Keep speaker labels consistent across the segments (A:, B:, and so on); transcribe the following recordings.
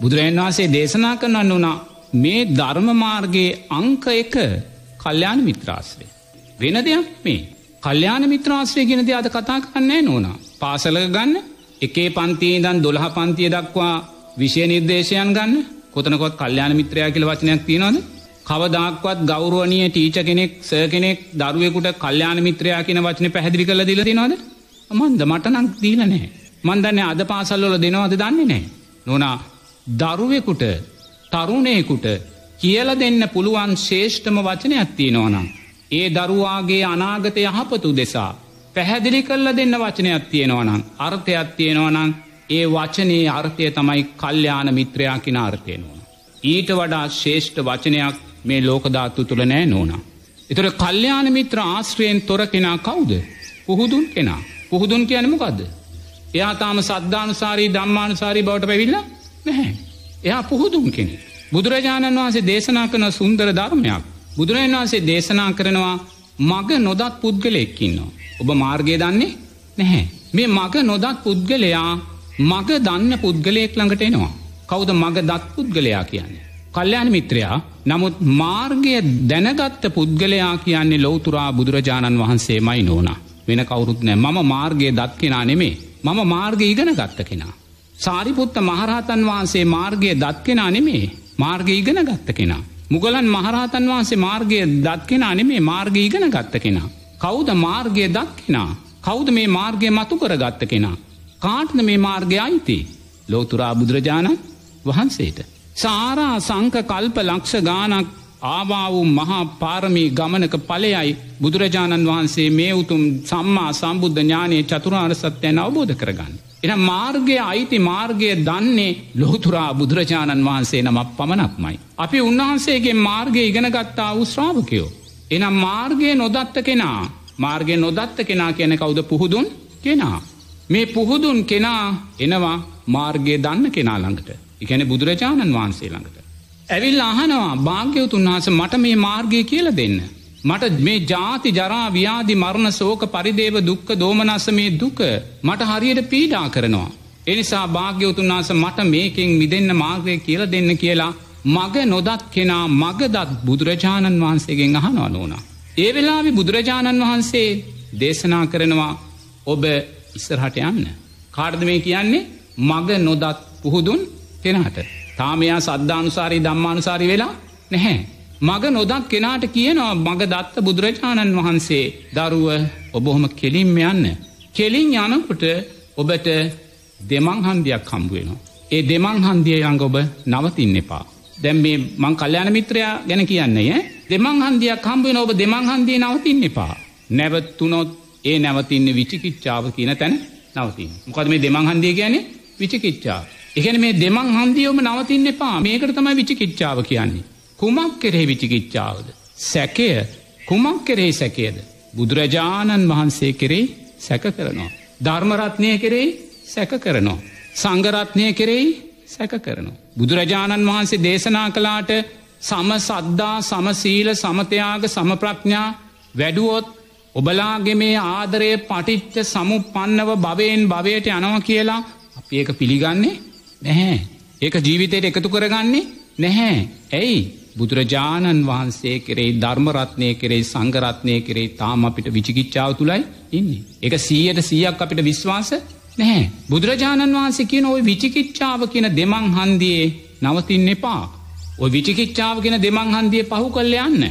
A: බුදුරජන් වහන්සේ දේශනා කරන්න වනා මේ ධර්මමාර්ගයේ අංක එක කල්්‍යයාන මිත්‍රාශ්‍රය. වෙන දෙයක් මේ කල්්‍යයාන මිත්‍රාශ්‍රය ගෙනද අද කතා කරන්නේ නෝනා. පාසල ගන්න එකේ පන්තිී දන් දොළහ පන්තිය දක්වා විෂය නිර්දේශයන් ගන්න. කොතනකොත් කල්්‍යයාන මිත්‍රයා කියල වචනයක් තියෙනවද? කවදක්වත් ගෞරුවනිය ටීච කෙනෙක් ස කෙනෙක් දරුවෙකුට කල්්‍යයාන මිත්‍රයා කියන වචන පැහැදිි කල දිල තිනවද මන්ද මටනක් දීල නෑ. මන්දන්න අද පාසල්ලොල දෙනවද දන්නේ නෑ. නොනා දරුවෙකුට තරුණයකුට කියල දෙන්න පුළුවන් ශේෂ්ඨම වචනයක් තියෙනවනම්. ඒ දරුවාගේ අනාගත යහපතු දෙසා. පැහැදිලි කල්ල දෙන්න වචනයක් තියෙනවනම් අර්ථයක් තියෙනවනං ඒ වචනයේ අර්ථය තමයි කල්්‍යයාන මිත්‍රයා කින අර්ථයනවා. ඊට වඩා ශේෂ්ඨ වචනයක් මේ ලෝකධාත්තු තුළ නෑ නෝනා. එතොට කල්්‍යයාන මිත්‍ර ආශ්‍රයෙන් තොර කෙනා කවුද. පුහුදුන් කෙනා පුහුදුන් කියනමකක්ද. එයා තාම සද්ධානුසාරී දම්මානුසාරී බවට පැවිල්ල නැහැ. එයා පුහුදුන් කෙනෙ. බුදුරජාණන් වහන්සේ දේශනා කන සුන්දර ධර්මයක්. බුදුරජන් වහන්සේ දේශනා කරනවා මග නොදත් පුද්ගලෙක්කින්නවා. ඔබ මාර්ගය දන්නේ නැහැ. මේ මග නොදත් පුද්ගලයා මග දන්න පුද්ගලයෙක් ළඟට එනවා. කෞද මග දත් පුද්ගලයා කියන්නේ. කල්්‍යයාන මිත්‍රයා නමුත් මාර්ගය දැනගත්ත පුද්ගලයා කියන්නේ ලොවතුරා බුදුරජාණන් වහන්සේ මයි නෝනා. වෙන කවුරුත් නෑ මම මාර්ගය දත් කෙනා නෙමේ මම මාර්ග ඉගෙන ගත්ත කෙනා. සාරිපුත්ත මහරහතන් වහන්සේ මාර්ගය දත් කෙනා නෙමේ මාර්ග ඉගෙන ගත්ත කෙනා. මුගලන් මහරහතන් වහන්සේ මාර්ගය දත් කෙනා නෙමේ මාර්ග ඉගෙන ගත්ත කෙනා. කෞද මාර්ගය දත් කෙනා කෞද මේ මාර්ගය මතු කර ගත්ත කෙනා. කාටන මේ මාර්ගය අයිති ලෝතුරා බුදුරජාණන් වහන්සේට. සාරා සංක කල්ප ලක්ෂ ගානක් ආවා වූ මහා පාරමී ගමනක පලයයි බුදුරජාණන් වහන්සේ මේ උතුම් සම්මා සම්බුද්ධ ඥානයේ චතුරාර් සත්‍යයන අවබෝධ කරගන්න. එන මාර්ගය අයිති මාර්ගය දන්නේ ලොහතුරා බුදුරජාණන් වහන්සේ නමක් පමණක්මයි. අපි උන්වහන්සේගේ මාර්ගය ඉගෙනගත්තා වූ ශ්‍රාවකයෝ. එනම් මාර්ගය නොදත්ත කෙනා මාර්ගය නොදත්ත කෙනා කියන කවුද පුහුදුන් කෙනා. මේ පුහුදුන් කෙනා එනවා මාර්ගය දන්න කෙනා ළඟට. එකැන බුදුරජාණන් වහන්සේ ළඟට. ඇවිල් අහනවා භාග්‍යවතුන් වහස මට මේ මාර්ගය කියල දෙන්න. මට මේ ජාති ජරා ව්‍යාධි මරණ සෝක පරිදේව දුක්ක දෝමනස්ස මේ දුක මට හරියට පීඩා කරනවා. එනිසා භාග්‍යවතුන් වහස මට මේකින් මිදන්න මාර්ගය කියල දෙන්න කියලා මග නොදත් කෙනා මගදත් බුදුරජාණන් වහන්සේගෙන් අහනවා නෝනා. ඒ වෙලාවි බුදුරජාණන් වහන්සේ දේශනා කරනවා ඔබ ඉස්සරහට යන්න. කාර්ද මේ කියන්නේ මග නොදත් පුහුදුන් කෙනහට. තාමයා සද්ධානුසාරී දම්මානුසාරි වෙලා නැහැ. මග නොදක් කෙනාට කියනවා මග දත්ත බුදුරජාණන් වහන්සේ දරුව ඔබොහොම කෙලින්ම යන්න. කෙලින් යනකොට ඔබට දෙමං හන්දියක් හම්බුවෙනවා. ඒ දෙමං හන්දිය යංග ඔබ නවතින්න එපා. දැම් මේ මං කල්්‍යයාන මිත්‍රයා ගැන කියන්නේ දෙමං හන්දියක් හම්බුවෙන ඔබ දෙමං හන්දිය නවතින්න එපා. නැවත්තුනොත් ඒ නැවතින්න විචිකිච්චාව කියන තැන නවතින්. මොකද මේ දෙමං හන්දිය කියන්නේ විචිකිච්චා. එකන මේ දෙමං හන්දියෝම නවතින්න එපා මේකට තමයි විචිකිච්චාව කියන්නේ. කුමක් කෙරෙහි විචිකිච්චාවද. සැකය කුමක් කෙරෙහි සැකේද. බුදුරජාණන් වහන්සේ කෙරෙහි සැක කරනවා. ධර්මරත්නය කෙරෙහි සැක කරනවා. සංගරත්නය කෙරෙහි සැක කරනවා. බුදුරජාණන් වහන්සේ දේශනා කලාට සම සද්දා සමසීල සමතයාග සමප්‍රඥා වැඩුවොත් ඔබලාගේ මේ ආදරය පටිච්ච සමු පන්නව භවයෙන් භවයට යනව කියලා අපි ඒක පිළිගන්නේ නැහැ. ඒක ජීවිතයට එකතු කරගන්නේ නැහැ. ඇයි බුදුරජාණන් වහන්සේ කෙරේ ධර්මරත්නය කෙරේ සංගරත්නය කෙරේ තාම අපිට විචිකිච්චාව තුළයි ඉන්නේ. එක සීයට සීයක් අපිට විශ්වාස නැහැ. බුදුරජාණන් වහන්සේ කියන ඔය විචිකිච්චාව කියන දෙමං හන්දියේ නවතින්න එපා. ඔය විචිකිච්චාව කියන දෙමං හන්දිය පහු කල්ල යන්න.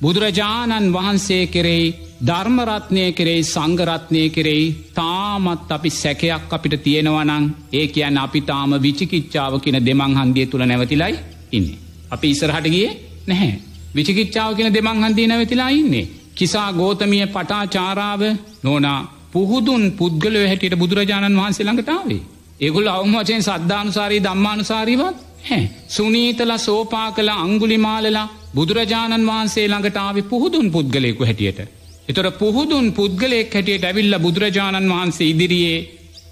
A: බුදුරජාණන් වහන්සේ කෙරෙයි ධර්මරත්නය කෙරෙයි සංගරත්නය කෙරෙයි තාමත් අපි සැකයක් අපිට තියෙනවනං ඒ කියන්න අපි තාම විචිකිච්චාව කියන දෙමං හන්දිය තුළ නැවතිලයි ඉන්නේ. අපි ඉසරහට ගිය නැහැ. විචිකිච්චාව කියන දෙමං හන්දිය නැවතිලා ඉන්නේ. කිසා ගෝතමිය පටාචාරාව නෝනා පුහුදුන් පුද්ගලය හැටියට බුදුරජාණන් වහන්සේ ළඟටාවේ. ඒගුල් අවමචයෙන් සද්ධානුසාරී දම්මානුසාරීවත් හැ. සුනීතල සෝපා කළ අංගුලි මාලලා බුදුරජාණන් වහන්සේ ළඟටාව පුහුදුන් පුද්ගලයෙකු හැටියට. එතොට පුහුදුන් පුද්ගලයෙක් හැටියට ඇවිල්ල බුදුරජාණන් වහන්සේ ඉදිරියේ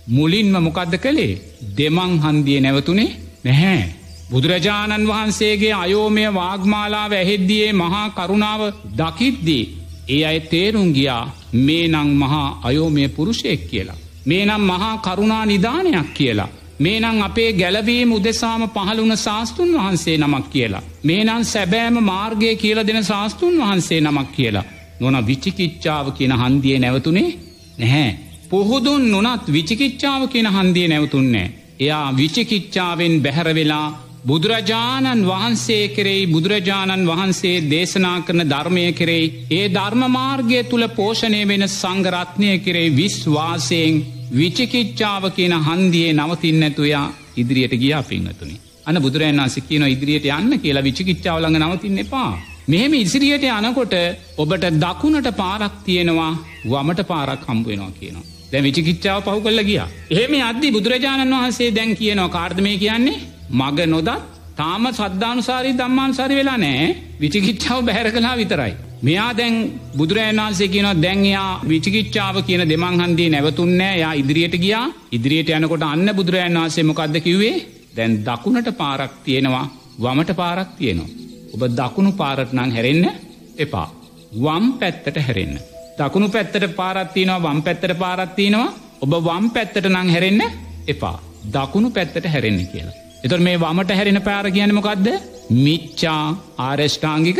A: මුලින්ම මොකක්ද කළේ දෙමං හන්දිය නැවතුනේ නැහැ. බුදුරජාණන් වහන්සේගේ අයෝමය වාග්මාලාව ඇහෙද්දියේ මහා කරුණාව දකිද්දී. ඒ අය තේරුම් ගියා මේ නං මහා අයෝමය පුරුෂයෙක් කියලා. මේ නම් මහා කරුණා නිධානයක් කියලා. මේ නං අපේ ගැලවීම උදෙසාම පහළුණ ශාස්තුන් වහන්සේ නමක් කියලා. මේ නං සැබෑම මාර්ගය කියල දෙන ශාස්තුන් වහන්සේ නමක් කියලා. නොන විචිකිච්චාව කියන හන්දිය නැවතුනේ නැහැ. පුහුදුන් නොනත් විචිකිච්චාව කියන හන්දිය නැවතුන්නේ. එයා විචිකිච්චාවෙන් බැහැරවෙලා බුදුරජාණන් වහන්සේ කෙරෙයි බුදුරජාණන් වහන්සේ දේශනා කරන ධර්මය කෙරෙයි ඒ ධර්මමාර්ගය තුළ පෝෂණය වෙන සංගරත්නය කෙරෙයි විශ්වාසයෙන් විචිකිච්චාව කියන හන්දියේ නවතින්නඇතුයා ඉදිරියට ගියා පිංහතුනි. අන බුදුරන් වන්සිකන ඉදිරියට යන්න කියලා විචිකිච්චාවලඟ නවතින්න එපා. මෙහෙම ඉසිරියට යනකොට ඔබට දකුණට පාරක් තියෙනවා වමට පාරක් හම්බුවෙනවා කියනවා. දැ විචිකිච්චාව පහු කල්ල ගිය. එහෙම අද්දි බුදුරජාණන් වහන්සේ දැන් කියනවා කාර්දමය කියන්නේ මග නොදත් තාම සද්ධානුසාරී දම්මාන්සරි වෙලා නෑ විචිකිච්චාව බැහැර කලා විතරයි. මෙයා දැන් බුදුරජන් වන්සේ කියන දැන්යා විචිකිච්චාව කියන දෙමංහන්දී නැවතුන්නෑ යා ඉදිරියට ගියා ඉදිරියට යනකොට අන්න බුදුරජන් වන්සේ මොකක්ද කිව්වේ දැන් දකුණට පාරක් තියෙනවා වමට පාරක් තියෙනවා. ඔබ දකුණු පාරට නං හැරෙන්න එපා. වම් පැත්තට හැරෙන්න. දකුණු පැත්තට පාරත්තිනවා වම් පැත්තට පාරත්තිනවා ඔබ වම් පැත්තට නං හැරෙන්න එපා. දකුණු පැත්තට හැරෙන්න කියලා. එතුර මේ වමට හැරෙන පාර කියනමකක්ද මිච්චා ආරෙෂ්ඨාංගික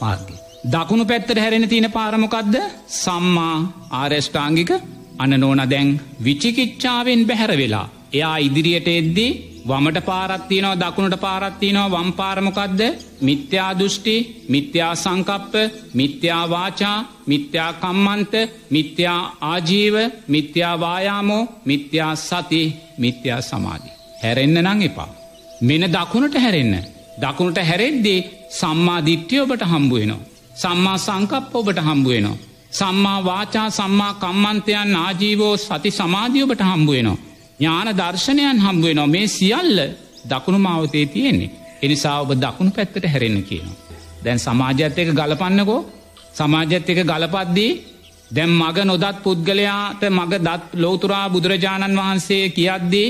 A: මාර්ගය. දකුණු පැත්තට හැරෙන තියෙන පාරමොකක්ද සම්මා ආරෙෂ්ඨාංගික අන නෝන දැන් විචිකිච්චාවෙන් බැහැර වෙලා. එයා ඉදිරියට එද්දී වමට පාරත්තියනවා දකුණට පාරත්තියනවා වම් පාරමොකක්ද මිත්‍යා දෘෂ්ටි මිත්‍යා සංකප්ප මිත්‍යා වාචා මිත්‍යා කම්මන්ත මිත්‍යා ආජීව මිත්‍යා වායාමෝ මිත්‍යා සති මිත්‍යා සමාධි. හැරෙන්න්න නං එපා. මෙන දකුණට හැරෙන්න. දකුණට හැරෙද්දී සම්මා දිට්්‍යය ඔබට හම්බුවනවා. සම්මා සංකප්ප ඔබට හම්බුවනවා. සම්මා වාචා සම්මා කම්මන්තයන් ආජීවෝ සති සමාධියඔබට හම්බුවනවා. ඥාන දර්ශනයන් හම්බුවනවා මේ සියල්ල දකුණු මාවතේ තියෙන්නේ. එනිසා ඔබ දකුණු පැත්තට හැරෙන්න කියනවා. දැන් සමාජත් එක ගලපන්නකෝ සමාජත් එක ගලපද්දී දැම් මග නොදත් පුද්ගලයාට මග දත් ලෝතුරා බුදුරජාණන් වහන්සේ කියද්දී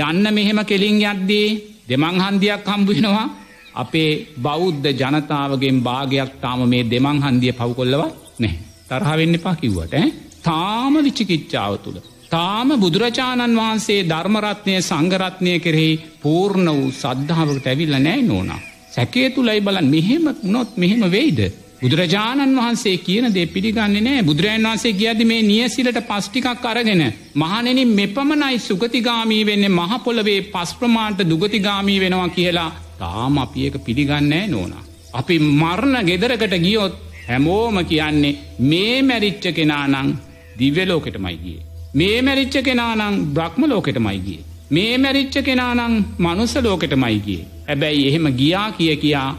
A: යන්න මෙහෙම කෙලින් යද්දී දෙමංහන්දියක් හම්බුවෙනවා අපේ බෞද්ධ ජනතාවගෙන් භාගයක් තාම මේ දෙමංහන්දිය පව්කොල්ලව නෑ තරහවෙන්න එපා කිව්වට තාම විචිකිච්චාව තුළ. තාම බුදුරජාණන් වහන්සේ ධර්මරත්නය සංගරත්නය කෙරෙහි පූර්ණ වූ සද්ධාවකට ඇවිල්ල නෑ නෝනා. සැකේ තුළයි බලන් මෙහෙම නොත් මෙහෙම වෙයිද. බුදුරජාණන් වහන්සේ කියන දේ පිළිගන්නේ නෑ බුදුරජන් වහන්සේ කියද මේ නියසිලට පස්්ටිකක් අරගෙන. මහනෙනින් මෙපමණයි සුගතිගාමී වෙන්නේ මහපොළවේ පස්ප්‍රමාන්ට දුගතිගාමී වෙනවා කියලා තාම අපි එක පිළිගන්නෑ නෝනා. අපි මරණ ගෙදරකට ගියොත් හැමෝම කියන්නේ මේ මැරිච්ච කෙනානං දිව්‍යලෝකෙට මයිගිය. මේ මැරිච්ච කෙනානං බ්‍රහ්ම ලෝකෙට මයිගිය. මේ මැරිච්ච කෙනානං මනුස්ස ලෝකෙට මයිගිය. හැබැයි එහෙම ගියා කිය කියා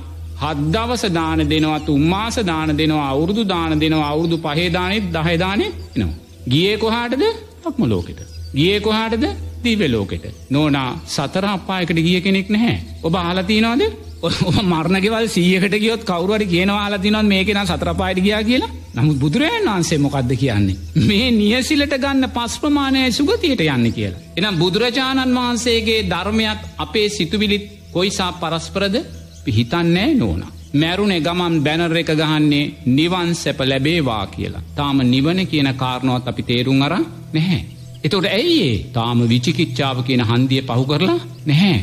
A: හද්දවස දාන දෙනවා තුම්මාස දාන දෙනවා අවුරුදු දාන දෙනවා අවුරුදු පහේදානෙත් දහදානෙ නවා. ගියේ කොහාටද පක්ම ලෝකෙට. ගියේ කොහාටද දීව ලෝකෙට. නෝනා සතර අපායකට ගිය කෙනෙක් නැහැ. ඔබ ආලතිනවාද ඔ මරණගෙවල් සීයකට ගියොත් කවරුවට කියනවාලා තිනොත් මේකෙන සතරපායට ගියා කියලා නමුත් බුදුරජන් වහන්සේ මොකක්ද කියන්නේ. මේ නියසිලට ගන්න පස් ප්‍රමාණය සුගතියට යන්න කියලා. එනම් බුදුරජාණන් වහන්සේගේ ධර්මයත් අපේ සිතුවිලිත් කොයිසා පරස්පරද පිහිතන්නෑ නෝන. මැරුණේ ගමන් බැනර එක ගහන්නේ නිවන් සැප ලැබේවා කියලා. තාම නිවන කියන කාරණොත් අපි තේරුම් අර නැහැ. එතොට ඇයිඒ තාම විචිකිච්චාව කියන හන්දිය පහු කරලා නැහැ.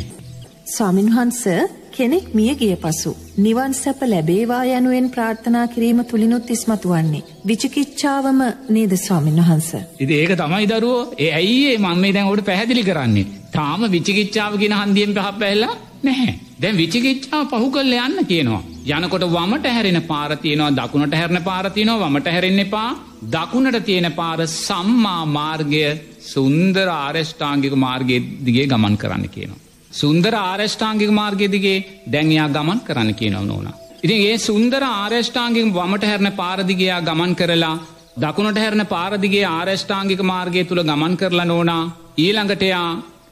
B: ස්වාමින්වහන්ස කෙනෙක් මිය ගිය පසු නිවන් සැප ලැබේවා යනුවෙන් ප්‍රාර්ථනා කිරීම තුළිනුත් ඉස්මතු වන්නේ. විචිකිච්ඡාවම නේද ස්වාමින් වහන්ස.
A: ඉති ඒක තමයි දරුවෝ ඒ ඇයිඒ මංමේ දැන් ඔට පැහැදිලි කරන්නේ. තාම විචිකිච්ඡාව ගෙන හන්දියෙන් පහ පැල්ලා නැහැ. දැන් විචිකිච්ඡාව පහු කල්ල යන්න කියනවා. යනකොට වමට හැරෙන පාරතියනවා දකුණට හැරණ පාරතියනවා වමට හැරෙන්න එපා දකුණට තියෙන පාර සම්මා මාර්ගය සුන්දර ආරෙෂ්ඨාංගික මාර්ගය දිගේ ගමන් කරන්න කියනවා. සුන්දර ආරෂ්ඨාංගික මාර්ගයදිගේ දැන්යා ගමන් කරන්න කියනව නෝන. ඉතින් ඒ සුන්දර ආරෂ්ඨාංගික වමට හැරණ පාරදිගයා ගමන් කරලා දකුණට හැරණ පාරදිගේ ආරෂ්ඨාංගික මාර්ගය තුළ ගමන් කරලා නෝනා ඊළඟටයා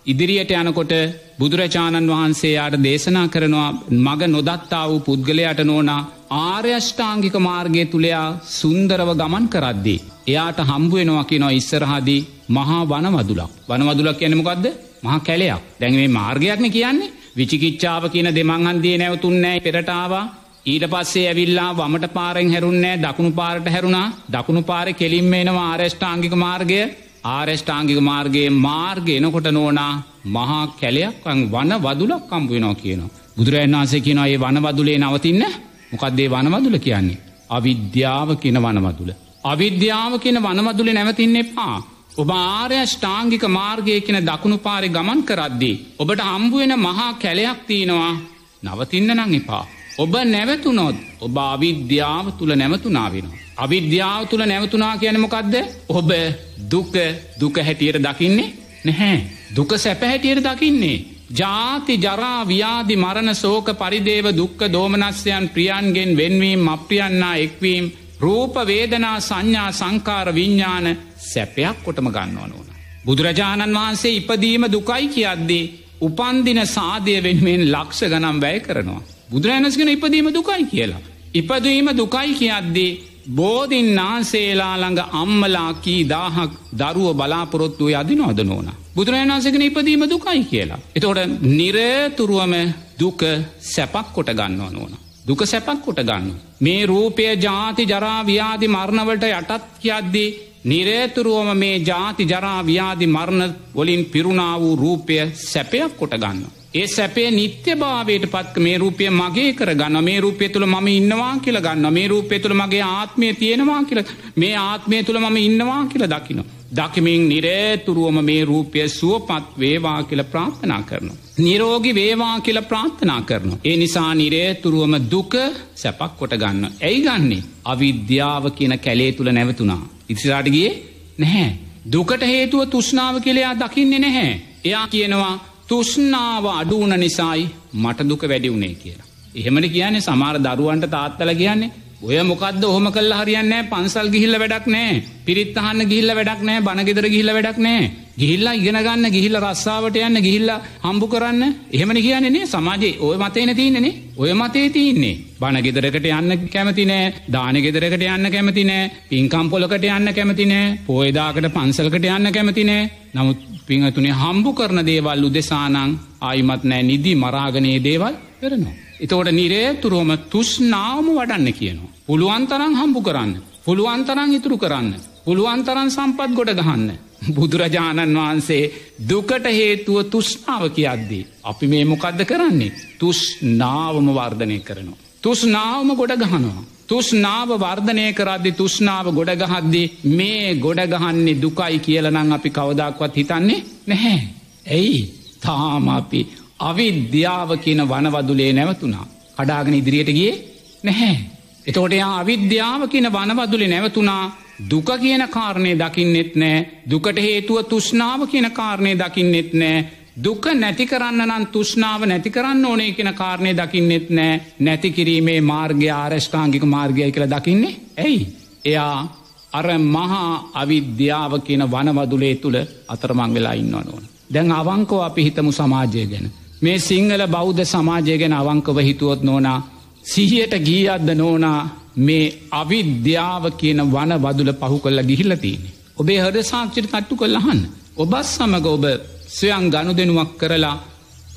A: ඉදිරියට යනකොට බුදුරජාණන් වහන්සේයාට දේශනා කරනවා මග නොදත්තා වූ පුද්ගලයට නෝනා ආර්යෂ්ඨාංගික මාර්ගය තුළයා සුන්දරව ගමන් කරද්දී. එයාට හම්බුවෙනවා කිනො ඉස්සරහදී මහා වනවදුලක්. වනවදුලක් කියනමකක්ද මහා කැලයක්. දැන් මේ මාර්ගයක්න කියන්නේ විචිකිච්චාව කියන දෙමංහන්දිය නැවතුන්නෑ පෙරටාවා ඊට පස්සේ ඇවිල්ලා වමට පාරෙන් හැරුන්නෑ දකුණු පාරට හැරුණා. දකුණු පාර කෙලින්ම එනවා ආරෂ්ඨාංගික මාර්ගය. ආරෂ්ඨාංගික මාර්ගයේ මාර්ග එනකොට නෝනා මහා කැලයක් වන වදුලක් කම්පු වෙනවා කියනවා. බුදුරජන් වන්සේ කියනවා ඒ වනවදුලේ නවතින්න මොකක්දේ වනවදුල කියන්නේ. අවිද්‍යාව කියන වනවදුල. අවිද්‍යාව කියන වනවදුල නැවතින්න එපා. ඔබ ආර්ය ෂ්ඨාංගික මාර්ගය කියන දකුණු පාරි ගමන් කරද්දී. ඔබට හම්බුවෙන මහා කැලයක් තියෙනවා නවතින්න නං එපා. ඔබ නැවතුනොත් ඔබ අවිද්‍යාව තුළ නැවතුනා වෙනවා. අවිද්‍යාව තුළ නැවතුනා කියනමොකක්ද ඔබ දුක දුක හැටියට දකින්නේ නැහැ. දුක සැප හැටියට දකින්නේ. ජාති ජරා ව්‍යාධි මරණ සෝක පරිදේව දුක්ක දෝමනස්යන් ප්‍රියන්ගෙන් වෙන්වීම් අප්‍රියන්නා එක්වීම් රූප වේදනා සංඥා සංකාර විඤ්ඥාන සැපයක් කොටම ගන්නවන ඕන. බුදුරජාණන් වහන්සේ ඉපදීම දුකයි කියද්දී උපන්දින සාධය වෙනුවෙන් ලක්ෂ ගනම් වැය කරනවා. බුදුරෑනස්ගෙන ඉපදීම දුකයි කියලා. ඉපදීම දුකයි කියද්දී බෝධින් නාසේලා ළඟ අම්මලා කී දාහක් දරුව බලාපොරොත්තුව අදින අද නෝන. බුදුරජාණන්සගෙන ඉපදීම දුකයි කියලා. එතෝට නිරතුරුවම දුක සැපක් කොට ගන්නවා නොන. දුක සැපක් කොට ගන්න. මේ රූපය ජාති ජරාව්‍යාදි මරණවලට යටත් කියද්දී නිරේතුරුවම මේ ජාති ජරාව්‍යාදි මරණ වලින් පිරුණා වූ රූපය සැපයක් කොට ගන්න. ඒ සැපේ නිත්‍ය භාවයට පත්ක මේ රූපය මගේ කර ගන්න මේ රූපය තුළ ම ඉන්නවා කියල ගන්න මේ රූපය තුළ මගේ ආත්මය තියෙනවා කියල මේ ආත්මය තුළ මම ඉන්නවා කියල දකිනවා. දකිමින් නිරේතුරුවම මේ රූපය සුවපත් වේවා කියල ප්‍රාථනා කරනවා. නිරෝගි වේවා කියල ප්‍රාථනා කරනු. ඒ නිසා නිරේතුරුවම දුක සැපක් කොට ගන්න. ඇයි ගන්නේ. අවිද්‍යාව කියන කැලේ තුළ නැවතුනා. ඉතිරාටගේ නැහැ. දුකට හේතුව තුෂ්නාව කෙළයා දකින්නේ නැහැ. එයා කියනවා තුෂ්නාව අඩුවන නිසායි මට දුක වැඩි වුණේ කියලා. එහෙමට කියන්නේ සමාර දරුවන්ට තාත්තල කියන්නේ ඔය මොකක්ද ඔහොම කල් හරියන්න පන්සල් ගිහිල්ල වැඩක් නෑ පිරිත් අහන්න ගිල්ල වැඩක් නෑ බනගෙදර ගිල්ල වැඩක් නෑ ගිහිල්ලා ඉගෙන ගන්න ගිහිල්ල රස්සාාවට යන්න ගිහිල්ල හම්බු කරන්න එහෙමනි කියන්නේනේ සමාජයේ ඔය මතේන තියන්නේනේ ඔය මතේ තියන්නේ බනගෙදරකට යන්න කැමති නෑ දානගෙදරකට යන්න කැමති නෑ පින්කම්පොලකට යන්න කැමති නෑ පෝයදාකට පන්සල්කට යන්න කැමති නෑ නමුත් පිංහතුනේ හම්බු කරන දේවල් උදෙසානං ආයිමත් නෑ නිදි මරාගනයේ දේවල් කරනවා. එතෝට නිරේතුරුවම තුෂ්නාවම වඩන්න කියනවා. පුළුවන්තරං හම්බු කරන්න. පුළුවන්තරං ඉතුරු කරන්න. පුළුවන්තරන් සම්පත් ගොඩ ගහන්න. බුදුරජාණන් වහන්සේ දුකට හේතුව තුෂ්නාව කියද්දී. අපි මේ මොකක්ද කරන්නේ. තුෂ්නාවම වර්ධනය කරනවා. තුෂ්නාවම ගොඩ ගහනවා. තුෂ්නාව වර්ධනය කරද්දි තුෂ්නාව ගොඩගහද්දි මේ ගොඩගහන්නේ දුකයි කියලනං අපි කවදක්වත් හිතන්නේ නැහැ. ඇයි තාම අපි අවිද්‍යාව කියන වනවදුලේ නැවතුනා. කඩාගෙන ඉදිරියට ගිය නැහැ. එතෝට එයා අවිද්‍යාව කියන වනවදුලේ නැවතුනා දුක කියන කාරණය දකින්නෙත් නෑ දුකට හේතුව තුෂ්නාව කියන කාරණය දකින්නෙත් නෑ දුක නැති කරන්න නම් තුෂ්නාව නැති කරන්න ඕනේ කියෙන කාරණය දකින්නෙත් නෑ නැති කිරීමේ මාර්ගය ආරෂ්ඨාංගික මාර්ගය කළ දකින්නේ ඇයි. එයා අර මහා අවිද්‍යාව කියන වනවදුලේ තුළ අතරමං වෙලා ඉන්න ඕන. දැන් අවංකෝ අපි හිතමු සමාජය ගැන. මේ සිංහල බෞද්ධ සමාජය ගැන අවංකව හිතුවොත් නෝනා සිහියට ගීයද්ද නෝනා මේ අවිද්‍යාව කියන වන වදුල පහු කොල්ල ගිහිල්ලතින්නේ. ඔබේ හද සාක්ෂිට තට්ටු කොල්ලහන්න. ඔබත් සමඟ ඔබ ස්වයන් ගණු දෙනුවක් කරලා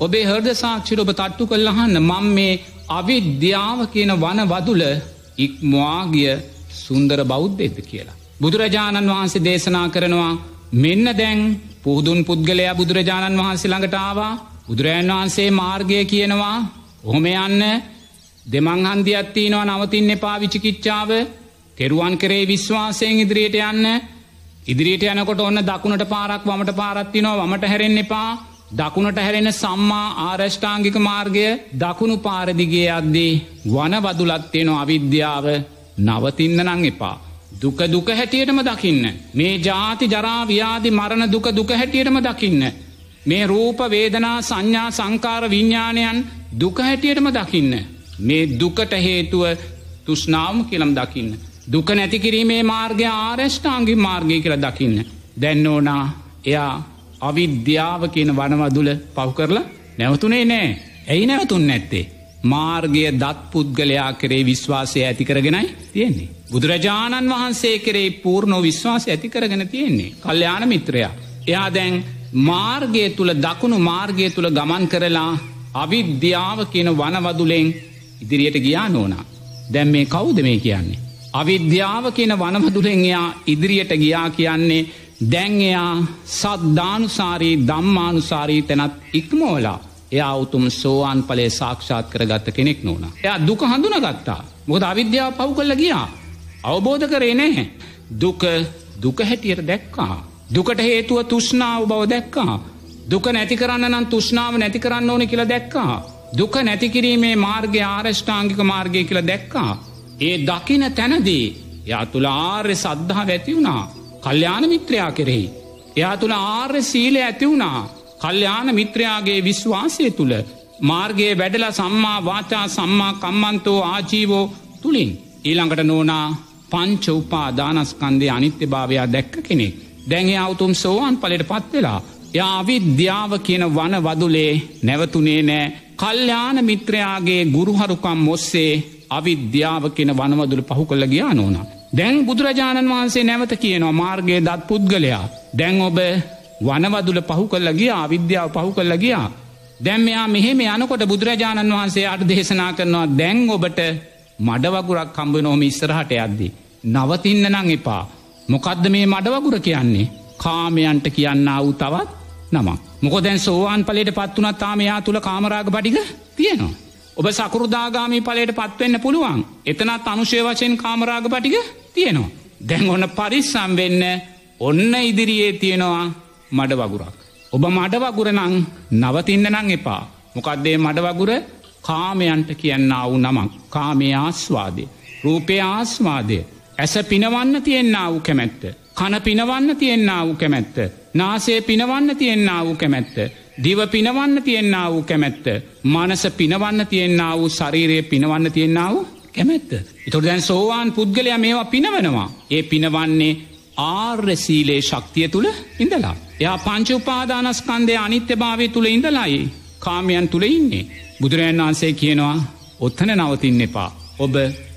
A: ඔබේ හර්ද සාක්ෂිර ඔබ තට්ටු කල්ලහන්න මං මේ අවිද්‍යාව කියන වන වදුල ඉක්මවාගිය සුන්දර බෞද්ධෙද කියලා. බුදුරජාණන් වහන්සේ දේශනා කරනවා මෙන්න දැන් පුහදුන් පුද්ගලයා බුදුරජාණන් වහන්සේ ළඟටාවා බුදුරජන් වහන්සේ මාර්ගය කියනවා ඔහොම යන්න දෙමංහන්දියත්තිනවා නවතින්න එපා විචිකිච්චාව තෙරුවන් කරේ විශ්වාසයෙන් ඉදිරියට යන්න ඉදිරියට යනකොට ඔන්න දකුණට පාරක් වමට පාරත්තිනවා වමට හැරෙන් එපා දකුණට හැරෙන සම්මා ආරෂ්ඨාංගික මාර්ගය දකුණු පාරදිගේ අද්දී වන වදුලත්තියනවා අවිද්‍යාව නවතින්න නං එපා. දුක දුක හැටියටම දකින්න. මේ ජාති ජරාව්‍යාදි මරණ දුක දුක හැටියටම දකින්න. මේ රූප වේදනා සංඥා සංකාර විඤ්ඥානයන් දුක හැටියටම දකින්න. මේ දුකට හේතුව තුෂ්නාවම කියලම් දකින්න. දුක නැතිකිරීමේ මාර්ගය ආරෂ්ඨාංගි මාර්ගය කියල දකින්න. දැන්න ඕනා එයා අවිද්‍යාව කියන වනවදුල පව් කරලා නැවතුනේ නෑ ඇයි නැවතුන් නැත්තේ. මාර්ගය දත් පුද්ගලයා කරේ විශ්වාසය ඇති කරගෙනයි තියෙන්නේ. බුදුරජාණන් වහන්සේ කරේ පූර්ණෝ විශ්වාස ඇති කරගෙන තියෙන්නේ. කල්්‍යයාන මිත්‍රයා. එයා දැන් මාර්ගය තුළ දකුණු මාර්ගය තුළ ගමන් කරලා අවිද්‍යාව කියන වනවදුලෙන් ඉදිරියට ගියා නෝනා. දැම් මේ කවුද මේ කියන්නේ. අවිද්‍යාව කියන වනමදුරෙන් එයා ඉදිරියට ගියා කියන්නේ දැන් එයා සද්ධානුසාරී දම්මානුසාරී තැනත් ඉක්මෝලා එයා උතුම් සෝවාන් පලේ සාක්ෂාත් කරගත්ත කෙනෙක් නොන. එයා දුක හඳුන ගත්තා. මොද අවිද්‍යාව පව් කල්ල ගියා. අවබෝධ කරේ නෑ. දුක දුක හැටියට දැක්කා. දුකට හේතුව තුෂ්නාව බව දැක්කා. දුක නැති කරන්න නම් තුෂ්නාව නැති කරන්න ඕන කියලා දැක්කා. දුක නැතිකිරීමේ මාර්ගය ආරෂ්ඨාංගික මාර්ගය කියලා දැක්කා. ඒ දකින තැනදී යා තුළ ආර්ය සද්ධහා ඇති වුණා. කල්්‍යාන මිත්‍රයා කෙරෙහි. එයා තුළ ආර්ය සීලය ඇති වුණා. කල්්‍යාන මිත්‍රයාගේ විශ්වාසය තුළ මාර්ගයේ වැඩල සම්මා වාචා සම්මා කම්මන්තෝ ආජීවෝ තුළින්. ඊළඟට නෝනා පංච උපා දානස්කන්දේ අනිත්‍ය භාවයා දැක්ක කෙනෙක්. දැන්ගේ අවුතුම් සෝවාන් පලට පත්වෙලා. යාවිද්‍යාව කියන වන වදුලේ නැවතුනේ නෑ කල්්‍යාන මිත්‍රයාගේ ගුරුහරුකම් මොස්සේ අවිද්‍යාව කියන වනවදුළ පහු කළ ගියා නෝනා. දැන් බුදුරජාණන් වහන්සේ නැවත කියනවා මාර්ගය දත් පුද්ගලයා. දැන් ඔබ වනවදුල පහු කල්ල ගියා විද්‍යාව පහු කල්ල ගියා. දැම් මෙයා මෙහෙම යනකොට බුදුරජාණන් වහන්සේ අට දේශනා කරනවා දැන් ඔබට මඩවගුරක් කම්බ නෝම ඉස්සරහට යද්දි. නවතින්න නං එපා. මොකක්ද මේ මඩවගුර කියන්නේ. කාමයන්ට කියන්න වූ තවත් නමක්. මොක දැන් සෝවාන් පලට පත්වනත් තාම යා තුළ කාමරාග පටික තියෙනවා. ඔබ සකරුදාගාමී පලට පත්වෙන්න පුළුවන්. එතනත් අනුශය වශයෙන් කාමරාග පටික තියෙනවා. දැන් ඔන්න පරිස්සම් වෙන්න ඔන්න ඉදිරියේ තියෙනවා මඩ වගුරක්. ඔබ මඩ වගුරනං නවතින්න නං එපා. මොකක්දේ මඩ වගුර කාමයන්ට කියන්න වූ නමක් කාමය ආස්වාදය. රූපය ආස්වාදය. ඇස පිනවන්න තියෙන්න්න වූ කැමැත්ත. කන පිනවන්න තියෙන්න්න වූ කැමැත්ත. නාසේ පිනවන්න තියෙන්න්න වූ කැමැත්ත. දිව පිනවන්න තියෙන්න්න වූ කැමැත්ත. මනස පිනවන්න තියෙන්න්න වූ ශරීරය පිනවන්න තියෙන්න්න වූ කැමැත්ත. එතොට දැන් සෝවාන් පුද්ගලයා මේවා පිනවනවා. ඒ පිනවන්නේ ආර්යසීලේ ශක්තිය තුළ ඉඳලා. එයා පංචුපාදානස්කන්දය අනිත්‍ය භාවය තුළ ඉඳලායි කාමයන් තුළ ඉන්නේ. බුදුරජන් වහන්සේ කියනවා ඔත්තන නවතින්න එපා. ඔබ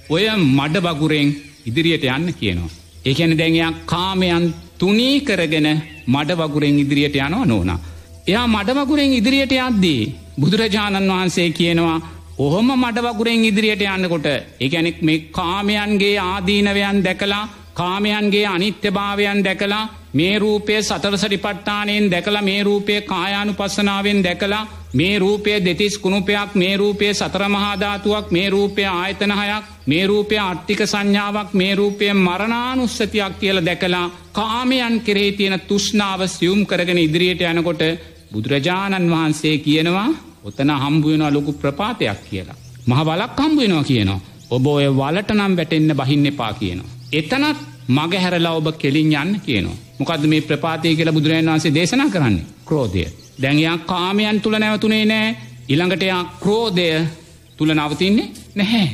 A: ඔය මඩ බගුරෙන් ඉදිරියට යන්න කියනවා. ඒකැන දැන්යක් කාමයන් තුනී කරගෙන මඩ වගුරෙන් ඉදිරියට යනවා නෝනා. එයා මඩවගුරෙන් ඉදිරියට යද්දී. බුදුරජාණන් වහන්සේ කියනවා ඔහොම මඩවගුරෙන් ඉදිරියට යන්නකොට එකැනෙක් මේ කාමයන්ගේ ආදීනවයන් දැකලා කාමයන්ගේ අනිත්‍යභාවයන් දැකලා මේ රූපය සතරසටි පට්ටානයෙන් දැකලා මේ රූපය කායානු පස්සනාවෙන් දැකලා මේ රූපය දෙතිස් කුණුපයක් මේ රූපය සතරමහාධාතුවක් මේ රූපය ආයතනහයක් මේ රූපය අට්ටික සංඥාවක් මේ රූපය මරණානුස්සතියක් කියල දැකලා කාමයන් කෙරේ තියෙන තුෂ්නාව සියුම් කරගෙන ඉදිරියට යනකොට බුදුරජාණන් වහන්සේ කියනවා ඔතන හම්බුවෙනවා ලොකු ප්‍රපාතයක් කියලා. මහ බලක් හම්බුවෙනවා කියනවා. ඔබ ඔය වලට නම් වැටෙන්න බහින්න එපා කියනවා. එතනත් මගහැරලා ඔබ කෙලින් යන්න කියනවා. මොකද මේ ප්‍රපාතය කියලා බුදුරජන් වන්සේ දේශනා කරන්නේ ක්‍රෝධය. දැන්යා කාමයන් තුළ නැවතුනේ නෑ ඉළඟටයා ක්‍රෝධය තුළ නවතින්නේ නැහැ.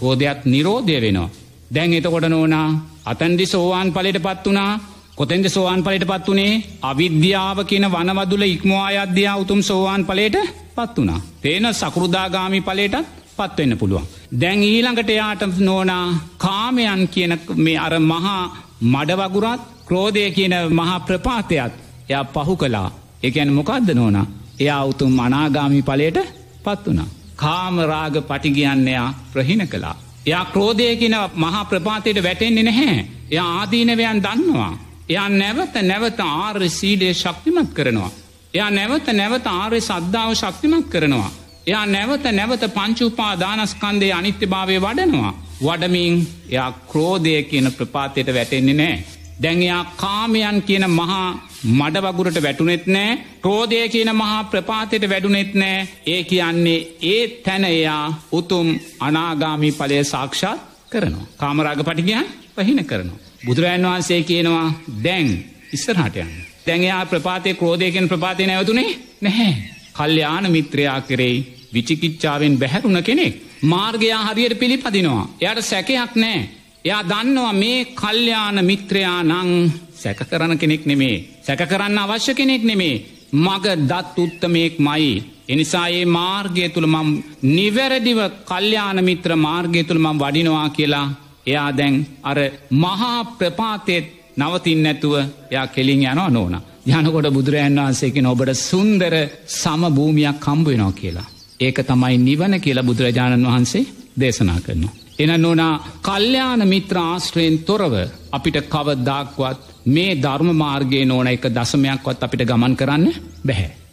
A: කෝධයක් නිරෝධය වෙනවා. දැන් එතකොට නෝනා අතන්දි සෝවාන් පලට පත් වනා කොතෙන්ද සෝවාන් පලට පත් වනේ අවිද්‍යාව කියන වනවදුල ඉක්මවා අධ්‍යා උතුම් සෝවාන් පලට පත් වනා. තේන සකෘදාගාමි පලේටත් පත්වෙන්න පුළුවන්. දැන් ඊළඟට යාට නෝනා කාමයන් කියන මේ අර මහා මඩවගුරත් ක්‍රෝධය කියන මහා ප්‍රපාතයත් එයා පහු කලා එකැන මොකක්ද නෝනා එයා උතුම් අනාගාමි පලයට පත් වනා. කාමරාග පටිගියන්නයා ප්‍රහිණ කලා. එයා ක්‍රෝධය කියන මහා ප්‍රපාතයට වැටෙන්නේ නැහැ. එයා ආදීනවයන් දන්නවා. එයා නැවත නැවත ආර්ය සීලේ ශක්තිමත් කරනවා. එයා නැවත නැවත ආර්ය සද්ධාව ශක්තිමත් කරනවා. එයා නැවත නැවත පංචුපා දානස්කන්දේ අනිත්‍ය භාවය වඩනවා. වඩමින් එයා ක්‍රෝධය කියන ප්‍රපාතයට වැටෙන්නේ නෑ. දැන්යා කාමයන් කියන මහා මඩවගුරට වැටුනෙත් නෑ ක්‍රෝධය කියන මහා ප්‍රපාතයට වැඩුනෙත් නෑ ඒ කියන්නේ ඒ තැන එයා උතුම් අනාගාමී පලය සාක්ෂාත් කරනවා. කාමරාග පටිගයන් පහින කරනවා. බුදුරජන් වහන්සේ කියනවා දැන් ඉස්සරහටයන්. දැන්යා ප්‍රපාතය ක්‍රෝධයකෙන් ප්‍රපාතය නැවතුනේ නැහැ. කල්්‍යාන මිත්‍රයා කරෙයි විචිකිච්චාවෙන් බැහැරුණ කෙනෙක්. මාර්ගයා හරියට පිළිපදිනවා. එයට සැකයක් නෑ. එයා දන්නවා මේ කල්්‍යාන මිත්‍රයා නං සැක කරන කෙනෙක් නෙමේ. සැක කරන්න අවශ්‍ය කෙනෙක් නෙමේ. මග දත් උත්තමයෙක් මයි. එනිසා ඒ මාර්ගය තුළ මම් නිවැරදිව කල්්‍යාන මිත්‍ර මාර්ගය තුළ මම් වඩිනවා කියලා එයා දැන් අර මහා ප්‍රපාතෙත් නවතින් නැතුව එයා කෙලින් යනවා නෝන. යනකොට බුදුරජන් වහන්සේකෙන ඔබට සුන්දර සම භූමියක් කම්බුවෙනවා කියලා. ඒක තමයි නිවන කියලා බුදුරජාණන් වහන්සේ දේශනා කරනවා. එන නොනා කල්්‍යයාන මිත්‍ර ආශ්‍රයෙන් තොරව අපිට කවදදාක්වත් මේ ධර්ම මාර්ගය නෝන එක දසමයක්වත් අපිට ගමන් කරන්න බැහැ.